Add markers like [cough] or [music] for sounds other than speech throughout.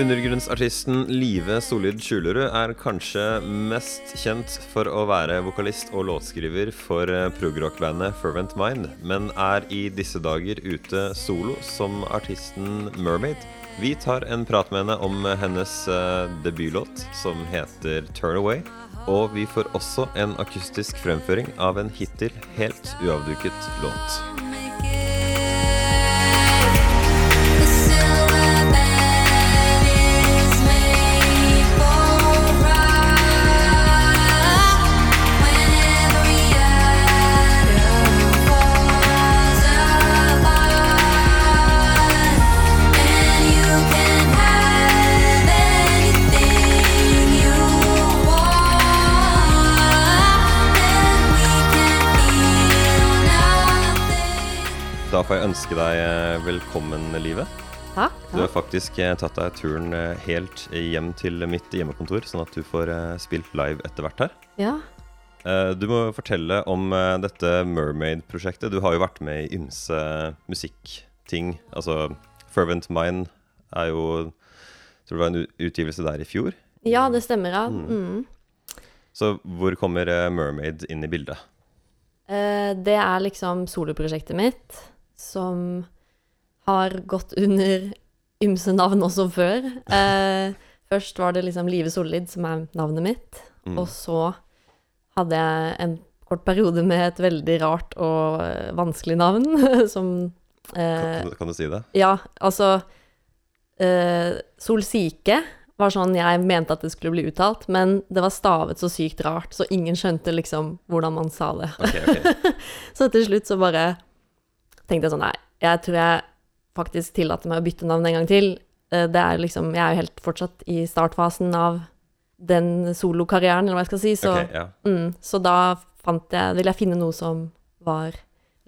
Undergrunnsartisten Live Solid Skjulerud er kanskje mest kjent for å være vokalist og låtskriver for eh, progrock-bandet Fervent Mind, men er i disse dager ute solo som artisten Mermaid. Vi tar en prat med henne om hennes eh, debutlåt som heter Turn Away. Og vi får også en akustisk fremføring av en hittil helt uavduket låt. Deg eh, velkommen, Live. Takk. Du har faktisk eh, tatt deg turen eh, helt hjem til mitt hjemmekontor, sånn at du får spilt live etter hvert her. Ja. Du må fortelle om dette Mermaid-prosjektet. Du har jo vært med i ymse musikkting. Altså Fervent Mind er jo tror tror det var en utgivelse der i fjor. ja, det stemmer. Ja. Mm. Så hvor kommer Mermaid inn i bildet? Det er liksom soloprosjektet mitt, som har gått under ymse navn også før. [laughs] Eh, først var det liksom Live Solid, som er navnet mitt. Mm. Og så hadde jeg en kort periode med et veldig rart og eh, vanskelig navn, [laughs] som eh, Kan, kan du si det? Ja, altså eh, Solsike var sånn jeg mente at det skulle bli uttalt, men det var stavet så sykt rart, så ingen skjønte liksom hvordan man sa det. Okay, okay. [laughs] Så til slutt så bare tenkte jeg sånn Nei, jeg tror jeg faktisk tillater meg å bytte navn en gang til. Eh, Det er liksom Jeg er jo helt fortsatt i startfasen av den solokarrieren, eller hva jeg skal si, så, okay, ja. mm, så da fant jeg Ville jeg finne noe som var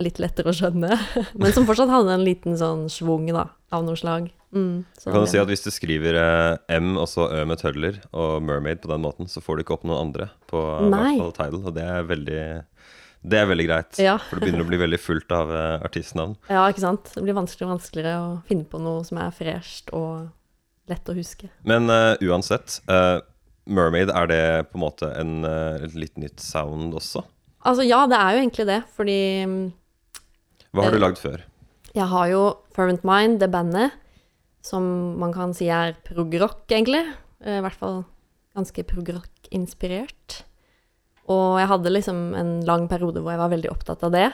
litt lettere å skjønne, [laughs] men som fortsatt hadde en liten sånn schwung, da, av noe slag. Mm, Kan du si at hvis du skriver eh, M og så Ø med tødler og Mermaid på den måten, så får du ikke opp noen andre på eh, Nei. hvert fall title, og det er veldig det er veldig greit, Ja. for det begynner å bli veldig fullt av eh, artistnavn. [laughs] Ja, ikke sant. Det blir vanskeligere og vanskeligere å finne på noe som er fresht og lett å huske. Men uh, uansett, uh, Mermaid, er det på en måte en, uh, et litt nytt sound også? Altså ja, det er jo egentlig det, fordi mm, Hva har du lagd før? jeg har jo Fervent Mind, det bandet, som man kan si er prog-rock, egentlig. I hvert fall ganske prog-rock-inspirert. Og jeg hadde liksom en lang periode hvor jeg var veldig opptatt av det.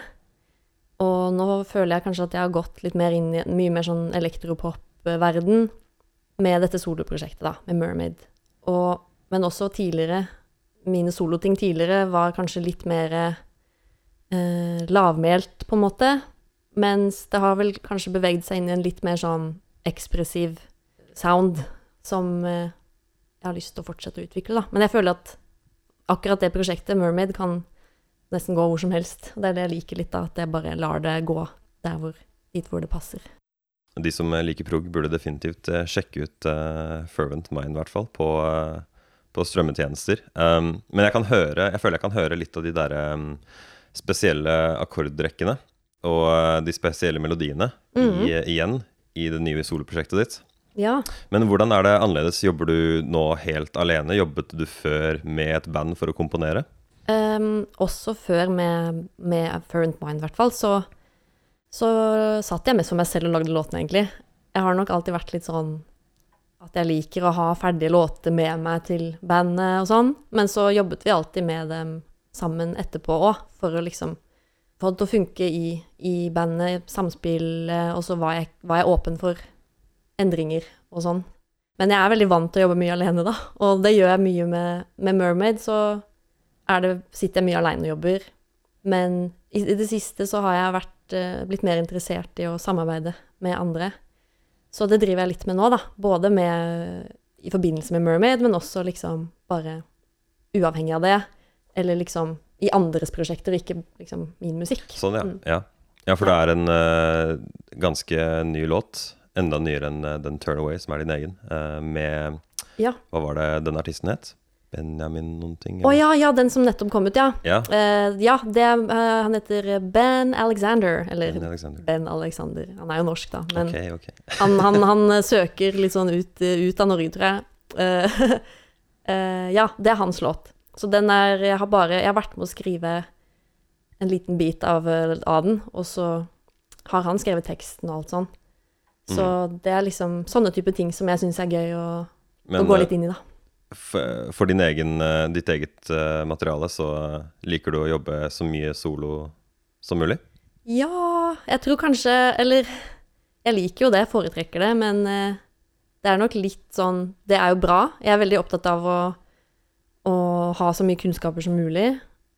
Og nå føler jeg kanskje at jeg har gått litt mer inn i en mye mer sånn elektropop-verden med dette soloprosjektet, da, med Mermaid. Og, men også tidligere, mine soloting tidligere var kanskje litt mer eh, lavmælt, på en måte. Mens det har vel kanskje beveget seg inn i en litt mer sånn ekspressiv sound, som eh, jeg har lyst til å fortsette å utvikle, da. Men jeg føler at akkurat det prosjektet, Mermaid, kan nesten gå hvor som helst. Det er det jeg liker litt, da, at jeg bare lar det gå der hvor, dit hvor det passer. De som eh, liker prog, burde definitivt eh, sjekke ut uh, Fervent Mind, i hvert fall, på, uh, på strømmetjenester. Um, men jeg kan høre, jeg føler jeg kan høre litt av de der um, spesielle akkordrekkene og uh, de spesielle melodiene Mhm. i, igjen i det nye soloprosjektet ditt. Ja. Men hvordan er det annerledes? Jobber du nå helt alene? Jobbet du før med et band for å komponere? Um, også før med, med Furrent Mind, i hvert fall, så, så satt jeg mest for meg selv og lagde låtene, egentlig. Jeg har nok alltid vært litt sånn at jeg liker å ha ferdige låter med meg til bandet og sånn, men så jobbet vi alltid med dem sammen etterpå òg, for å liksom få det til å funke i, i bandet, samspillet, og så var jeg, var jeg åpen for endringer og sånn. Men jeg er veldig vant til å jobbe mye alene, da, og det gjør jeg mye med, med Mermaid, så det, sitter jeg mye alene og jobber. Men i, i det siste så har jeg vært, eh, blitt mer interessert i å samarbeide med andre. Så det driver jeg litt med nå, da. Både med, i forbindelse med Mermaid, men også liksom bare uavhengig av det. Eller liksom i andres prosjekter, ikke liksom min musikk. Sånn, ja. Mm. ja. Ja, for det er en uh, ganske ny låt. Enda nyere enn eh, den Turnaway, som er din egen. eh, med Ja. Hva var det den artisten het? Benjamin noen ting? Å ja, ja, den som nettopp kom ut, ja. ja. uh, ja, det eh, han heter Ben Alexander, eller Ben Alexander. Ben Alexander. Han er jo norsk, da, men Ok, ok. [laughs] han, han, han søker litt sånn ut, ut av Norge, tror jeg. Uh, [laughs] ja, det er hans låt. Så den er Jeg har bare Jeg har vært med å skrive en liten bit av, av den, og så har han skrevet teksten og alt sånn. Så det er liksom sånne type ting som jeg syns er gøy å, å gå eh, litt inn i, da. for, for din egen, eh, ditt eget uh, materiale, så eh, liker du å jobbe så mye solo som mulig? Ja, jeg tror kanskje Eller jeg liker jo det, jeg foretrekker det, men eh, det er nok litt sånn Det er jo bra. Jeg er veldig opptatt av å, å ha så mye kunnskaper som mulig.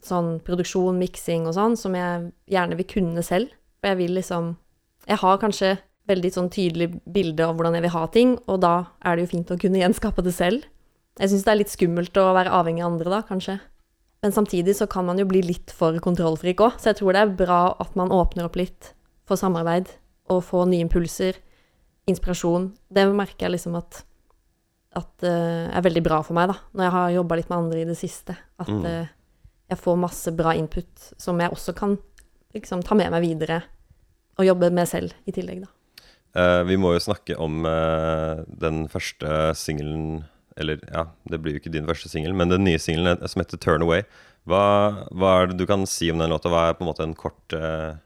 Sånn produksjon, miksing og sånn, som jeg gjerne vil kunne selv. For jeg vil liksom Jeg har kanskje veldig sånn tydelig bilde av hvordan jeg vil ha ting, og da er det jo fint å kunne gjenskape det selv. Jeg syns det er litt skummelt å være avhengig av andre da, kanskje. Men samtidig så kan man jo bli litt for kontrollfrik òg, så jeg tror det er bra at man åpner opp litt for samarbeid og få nye impulser, inspirasjon. Det merker jeg liksom at, at uh, er veldig bra for meg, da, når jeg har jobba litt med andre i det siste. At Mm. uh, jeg får masse bra input som jeg også kan liksom ta med meg videre og jobbe med selv i tillegg, da. Eh, vi må jo snakke om uh, den første singelen Eller ja, det blir jo ikke din første singel, men den nye singelen eh, som heter 'Turn Away'. Hva, hva er det du kan si om den låta? Hva er på en måte en kort uh,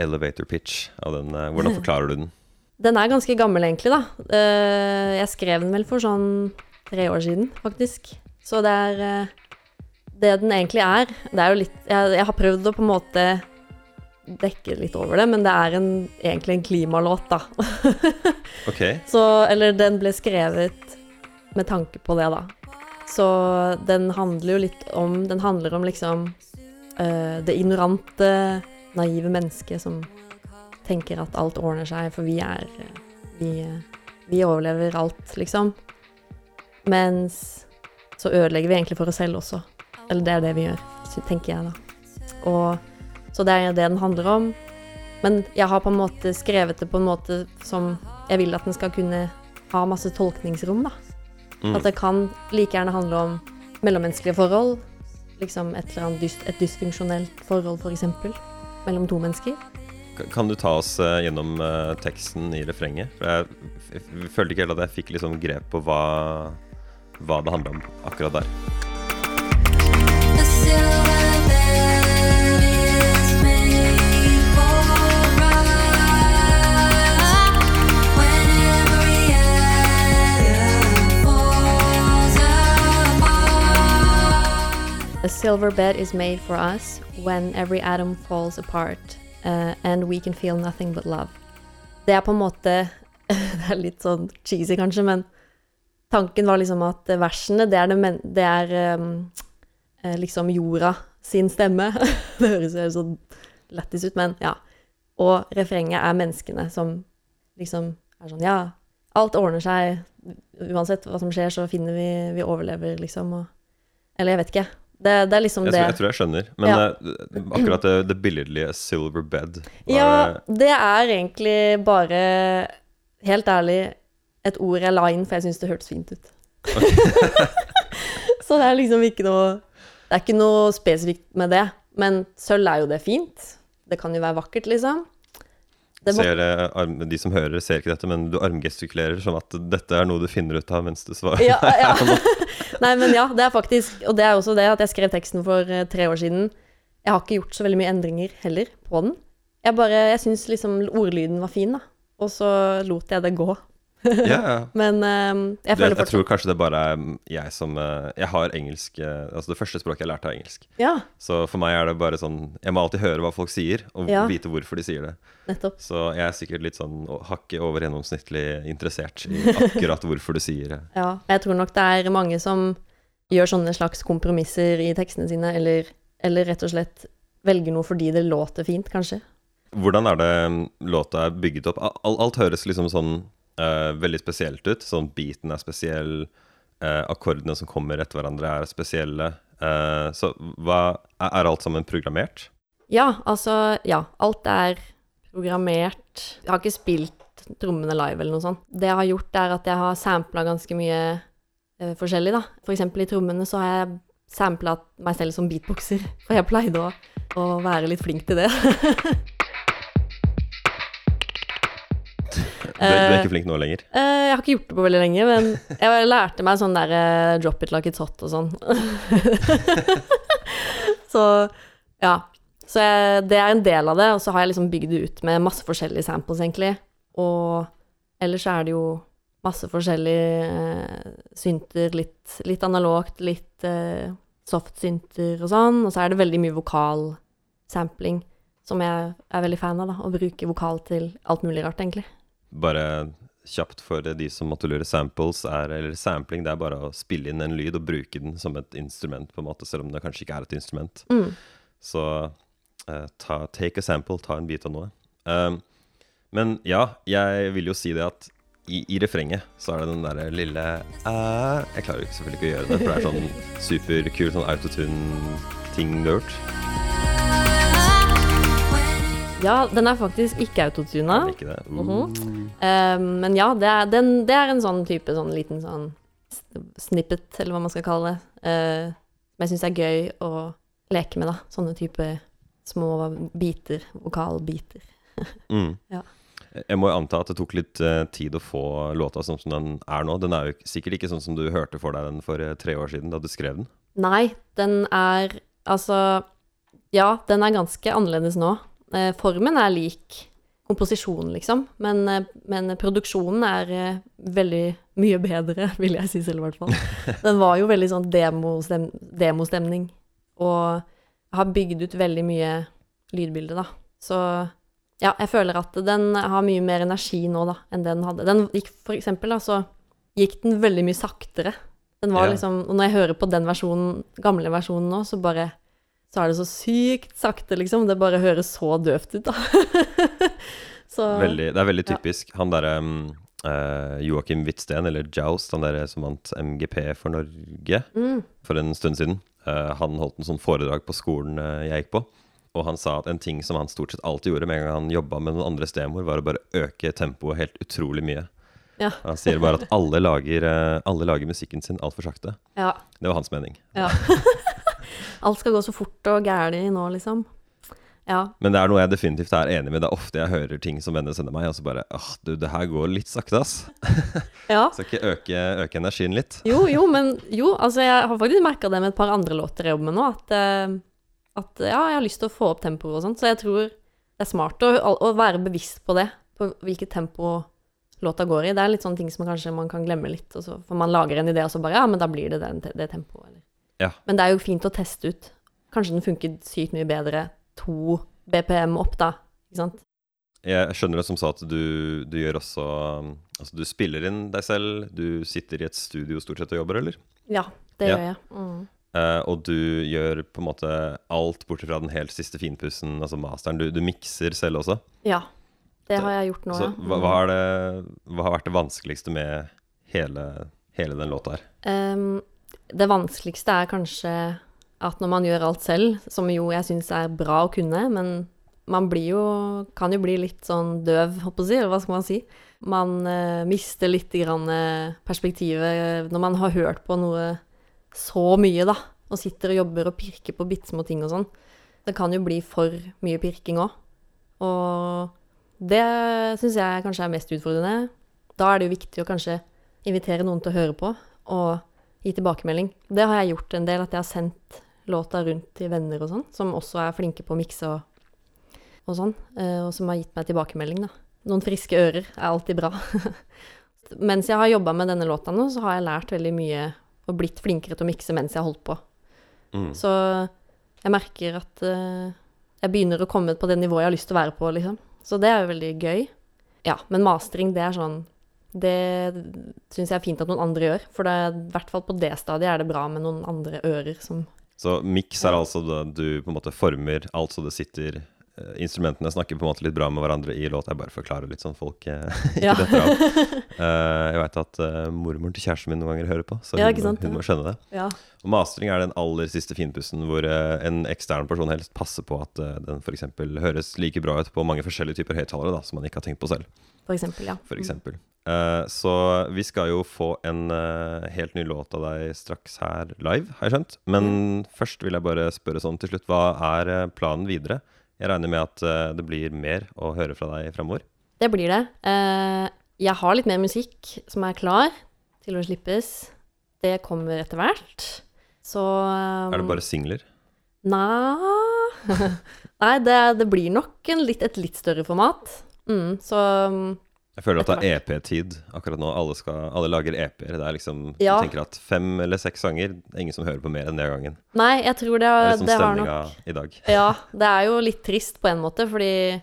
elevator pitch av den? hvordan forklarer du den? [laughs] Den er ganske gammel, egentlig, da. Jeg skrev den vel for sånn tre år siden, faktisk. Så det er det den egentlig er. Det er jo litt Jeg, jeg har prøvd å på en måte dekke litt over det, men det er en, egentlig en klimalåt, da. [laughs] Ok, Så Eller den ble skrevet med tanke på det, da. Så den handler jo litt om Den handler om liksom uh, det ignorante, naive mennesket som tenker at alt ordner seg, for vi er Vi, vi overlever alt, liksom. Mens så ødelegger vi egentlig for oss selv også. Eller det er det vi gjør, tenker jeg, da. Og, så det er det den handler om. Men jeg har på en måte skrevet det på en måte som jeg vil at den skal kunne ha masse tolkningsrom, da. Mm. At det kan like gjerne handle om mellommenneskelige forhold. Liksom et eller annet dyst, et dysfunksjonelt forhold, f.eks. Mellom to mennesker. Kan du ta oss eh, gjennom eh, teksten i refrenget? For jeg, følte ikke helt at jeg fikk liksom grep på hva, hva det handla om akkurat der. A silver bed is made for us when every atom falls apart, uh, and we can feel nothing but love. Det er på en måte [laughs] Det er litt sånn cheesy, kanskje, men tanken var liksom at versene, det er, det det er um, liksom jorda sin stemme. [laughs] det høres jo så lættis ut, men ja. Og refrenget er menneskene som liksom er sånn Ja, alt ordner seg. Uansett hva som skjer, så finner vi Vi overlever, liksom. Og, eller jeg vet ikke. Det, det er liksom Jeg det. jeg tror jeg skjønner. Men Ja. eh, akkurat det, det billedlige 'silver bed' Ja, er det- det er egentlig bare Helt ærlig et ord jeg la inn, for jeg syns det hørtes fint ut. [laughs] så det er liksom ikke noe Det er ikke noe spesifikt med det. Men sølv er jo det fint. Det kan jo være vakkert, liksom. Det må, ser, eh, de som hører, ser ikke dette, men du armgestikulerer som at dette er noe du finner ut av mens du svarer. ja, ja. [laughs] [laughs] Nei, men ja, det er faktisk Og det er også det at jeg skrev teksten for eh, tre år siden. Jeg har ikke gjort så veldig mye endringer heller på den. Jeg bare, jeg syns liksom ordlyden var fin, da. Og så lot jeg det gå. Ja. [laughs] Men um, jeg føler fortsatt jeg tror kanskje det bare er jeg som eh, Jeg har engelsk eh, Altså det første språket jeg lærte, er engelsk. Ja, Så for meg er det bare sånn Jeg må alltid høre hva folk sier, og Ja. vite hvorfor de sier det. nettopp. Så jeg er sikkert litt sånn hakket over gjennomsnittlig interessert i akkurat hvorfor du sier det. [laughs] Ja, jeg tror nok det er mange som gjør sånne slags kompromisser i tekstene sine, eller, eller rett og slett velger noe fordi det låter fint, kanskje. Hvordan er det låta er bygget opp? Al- Alt høres liksom sånn eh, veldig spesielt ut. Sånn beaten er spesiell, uh, akkordene som kommer etter hverandre er spesielle. Uh, så hva Er alt sammen programmert? Ja, altså, ja, alt er programmert. Jeg har ikke spilt trommene live eller noe sånt. Det jeg har gjort, er at jeg har sampla ganske mye forskjellig, da. For eksempel i trommene så har jeg sampla meg selv som beatboxer, for jeg pleide å, å være litt flink til det. [laughs] Du, er- er ikke flink nå lenger? Eh, jeg har ikke gjort det på veldig lenge, men jeg lærte meg sånn der eh, drop it like it's hot og sånn. [laughs] så ja. Så jeg, det er en del av det, og så har jeg liksom bygd det ut med masse forskjellige samples, egentlig. Og ellers er det jo masse forskjellige eh, synter, litt, litt analogt, litt eh, soft-synter og sånn. Og så er det veldig mye vokalsampling, som jeg er veldig fan av, da. Å bruke vokal til alt mulig rart, egentlig. Bare kjapt for de som måtte lure. Samples er, eller sampling, det er bare å spille inn en lyd og bruke den som et instrument, på en måte, selv om det kanskje ikke er et instrument. Mm. Så uh, ta, take a sample, ta en bit av noe. Um, men ja, jeg vil jo si det at i, i refrenget så er det den derre lille uh, Jeg klarer jo selvfølgelig ikke å gjøre det, for det er sånn superkul sånn autotune-ting du har hørt. Ja, den er faktisk ikke autotuna. Er det ikke det? Mhm. Eh, men ja, det er, den, det er en sånn type sånn liten sånn snippet, eller hva man skal kalle det, Uh, men jeg syns er gøy å leke med, da. Sånne type små biter, vokalbiter. [laughs] Mm. Ja. Jeg må jo anta at det tok litt uh, tid å få låta sånn som den er nå. Den er jo sikkert ikke sånn som du hørte for deg den for eh, tre år siden, da du skrev den. Nei, den er altså Ja, den er ganske annerledes nå. Eh, formen er lik komposisjonen, liksom, men, eh, men produksjonen er eh, veldig mye bedre, [laughs] vil jeg si selv, i hvert fall. [laughs] Den var jo veldig sånn demostem demostemning, og har bygd ut veldig mye lydbilde, da. Så ja, jeg føler at den har mye mer energi nå, da, enn den hadde. Den gikk for eksempel, da, så gikk den veldig mye saktere. Den var Ja. liksom, og når jeg hører på den versjonen, gamle versjonen nå, så bare så er det så sykt sakte, liksom. Det bare høres så døvt ut, da. [laughs] så Veldig, det er veldig Ja. typisk. Han derre um, uh, Joakim Hvitsten, eller Joust, han derre som vant MGP for Norge mm, for en stund siden, uh, han holdt en sånn foredrag på skolen uh, jeg gikk på. Og han sa at en ting som han stort sett alltid gjorde med en gang han jobba med noen andre stemor, var å bare øke tempoet helt utrolig mye. Ja. Han sier bare at alle lager, alle lager musikken sin altfor sakte. ja. Det var hans mening. Ja. [laughs] Alt skal gå så fort og gærent nå, liksom. Ja. Men det er noe jeg definitivt er enig med. Det er ofte jeg hører ting som venner sender meg, og så bare åh, du, det her går litt sakte, ass. [laughs] ja. Skal ikke øke, øke energien litt? Jo, jo, men jo, altså jeg har faktisk merka det med et par andre låter jeg jobber med nå, at, eh, at ja, jeg har lyst til å få opp tempoet og sånt, så jeg tror det er smart å, å være bevisst på det, på hvilket tempo låta går i. Det er litt sånne ting som kanskje man kan glemme litt, og så, for man lager en idé, og så bare ja, men da blir det den, det tempoet. Eller. Ja. Men det er jo fint å teste ut. Kanskje den funket sykt mye bedre to BPM opp, da. Ikke sant? Jeg skjønner det som sa at du, du gjør også um, Altså, du spiller inn deg selv, du sitter i et studio stort sett og jobber, eller? Ja, det Ja. gjør jeg. Mm. Uh, og du gjør på en måte alt bortsett fra den helt siste finpussen, altså masteren. Du, du mikser selv også. Ja. Det har jeg gjort nå, Så ja. hva, Mm. hva, er det, hva har vært det vanskeligste med hele, hele den låta her? Ehm, det vanskeligste er kanskje at når man gjør alt selv, som jo jeg syns er bra å kunne, men man blir jo, kan jo bli litt sånn døv, håper jeg eller hva skal man si. Man eh, mister litt grann, eh, perspektivet når man har hørt på noe så mye, da, og sitter og jobber og pirker på bitte små ting og sånn. Det kan jo bli for mye pirking òg. Og det syns jeg kanskje er mest utfordrende. Da er det jo viktig å kanskje invitere noen til å høre på, og gi tilbakemelding. Det har jeg gjort en del, at jeg har sendt låta rundt til venner og sånn, som også er flinke på å mikse og, og sånn, eh, og som har gitt meg tilbakemelding, da. Noen friske ører er alltid bra. [laughs] mens jeg har jobba med denne låta nå, så har jeg lært veldig mye og blitt flinkere til å mikse mens jeg har holdt på. Mm. Så jeg merker at uh, jeg begynner å komme på det nivået jeg har lyst til å være på, liksom. Så det er jo veldig gøy. Ja, men mastering, det er sånn Det syns jeg er fint at noen andre gjør. For det, er- i hvert fall på det stadiet er det bra med noen andre ører som Så miks er altså det du på en måte former alt så det sitter eh, Instrumentene snakker på en måte litt bra med hverandre i låt. Jeg bare forklarer litt sånn folk eh, [laughs] ikke Ja. detter av. [laughs] Eh, jeg veit at mormoren til kjæresten min noen ganger hører på, så hun, ja, sant, hun må skjønne det. Ja. Og mastering er den aller siste finpussen hvor en ekstern person helst passer på at eh, den f.eks. høres like bra ut på mange forskjellige typer høyttalere som man ikke har tenkt på selv. For eksempel, ja. For eksempel. Eh, så vi skal jo få en uh, helt ny låt av deg straks her live, har jeg skjønt. Men først vil jeg bare spørre sånn til slutt, hva er eh, planen videre? Jeg regner med at uh, det blir mer å høre fra deg framover. Det blir det. Jeg har litt mer musikk som er klar til å slippes. Det kommer etter hvert. Så um, Er det bare singler? Nei [laughs] Nei, det, det blir nok en litt, et litt større format. Mm, så um, Jeg føler at det er EP-tid akkurat nå. Alle, skal, alle lager EP-er. Det er liksom Ja. Du tenker at fem eller seks sanger, det er ingen som hører på mer enn det gangen. Nei, jeg tror det, Det er det, liksom har nok i dag. Ja, det er jo litt trist på en måte, fordi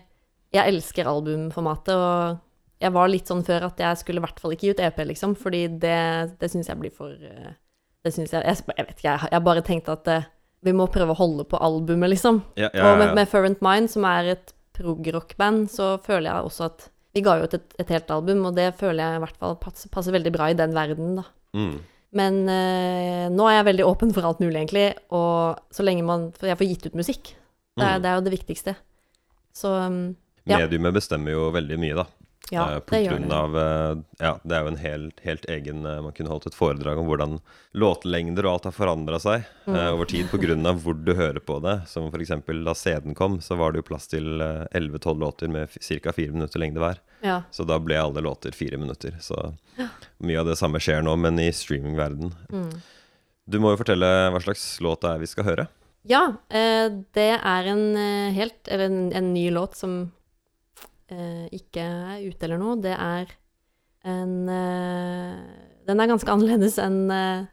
jeg elsker albumformatet, og jeg var litt sånn før at jeg skulle i hvert fall ikke gi ut EP, liksom, fordi det, det syns jeg blir for eh, Det syns jeg, jeg Jeg vet ikke, jeg, jeg bare tenkte at eh, vi må prøve å holde på albumet, liksom. Ja, ja, Og med, med Fervent Mind, som er et prog-rock-band, så føler jeg også at Vi ga jo ut et, et helt album, og det føler jeg i hvert fall passer, passer veldig bra i den verdenen, da. Mm. Men eh, nå er jeg veldig åpen for alt mulig, egentlig. Og så lenge man For jeg får gitt ut musikk. Det er, Mm. det er jo det viktigste. Så um, ja. Mediumet bestemmer jo veldig mye, da. Ja, Eh, på det gjør grunn det. av eh, Ja, det er jo en helt, helt egen eh, Man kunne holdt et foredrag om hvordan låtlengder og alt har forandra seg Mm. eh, over tid av hvor du hører på det. Som f.eks. da CD-en kom, så var det jo plass til eh, 11-12 låter med ca. fire minutter lengde hver. Ja. Så da ble alle låter fire minutter. Så mye av det samme skjer nå, men i streamingverden. Mm. Du må jo fortelle hva slags låt det er vi skal høre. ja det er en helt Eller en, en ny låt som ikke er ute eller noe. Det er en eh, Den er ganske annerledes enn eh,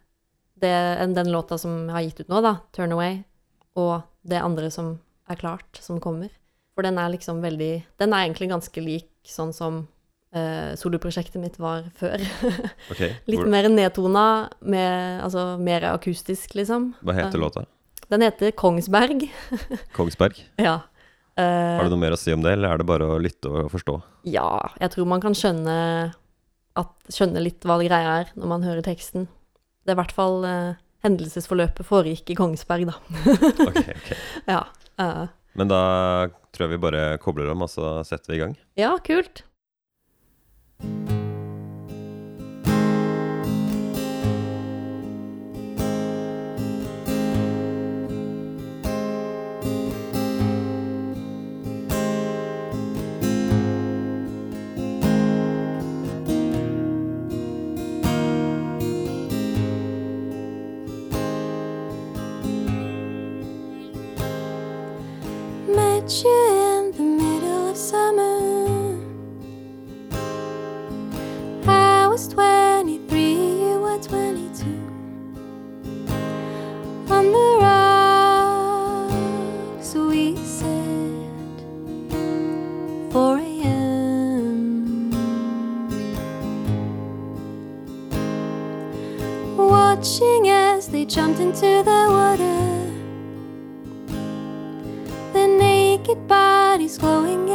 det, den låta som jeg har gitt ut nå, da, 'Turn Away', og det andre som er klart, som kommer. For den er liksom veldig Den er egentlig ganske lik sånn som uh, soloprosjektet mitt var før. [laughs] okay, Litt hvor, mer nedtona, med, altså mer akustisk, liksom. Hva heter Eh, låta? Den heter Kongsberg. [laughs] Kongsberg? Ja. Eh, Har du noe mer å si om det, eller er det bare å lytte og forstå? ja, jeg tror man kan skjønne, at, skjønne litt hva det greia er når man hører teksten. Det er i hvert fall uh, hendelsesforløpet foregikk i Kongsberg, da. [laughs] Ok, ok. [laughs] Ja. uh, Men da tror jeg vi bare kobler om, og så setter vi i gang. ja, kult. In the middle of summer. I was 23, you were 22. On the rocks we sat, 4 a.m. Watching as they jumped into the water naked bodies glowing,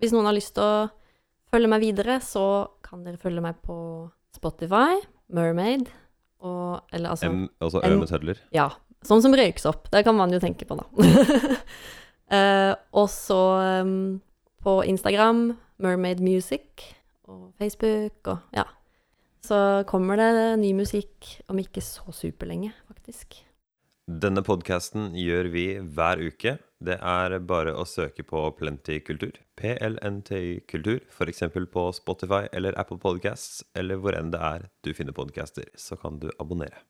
Hvis noen har lyst til å følge meg videre, så kan dere følge meg på Spotify, Mermaid og Eller altså M, altså Ø med tødler. Ja. Sånn som røyksopp. Det kan man jo tenke på, da. uh, [laughs] og så um, på Instagram, Mermaid Music, og Facebook og ja. Så kommer det ny musikk om ikke så superlenge, faktisk. Denne podkasten gjør vi hver uke. Det er bare å søke på Plenty kultur, PLNTY kultur, f.eks. på Spotify eller Apple Podcasts, eller hvor enn det er du finner podcaster, så kan du abonnere.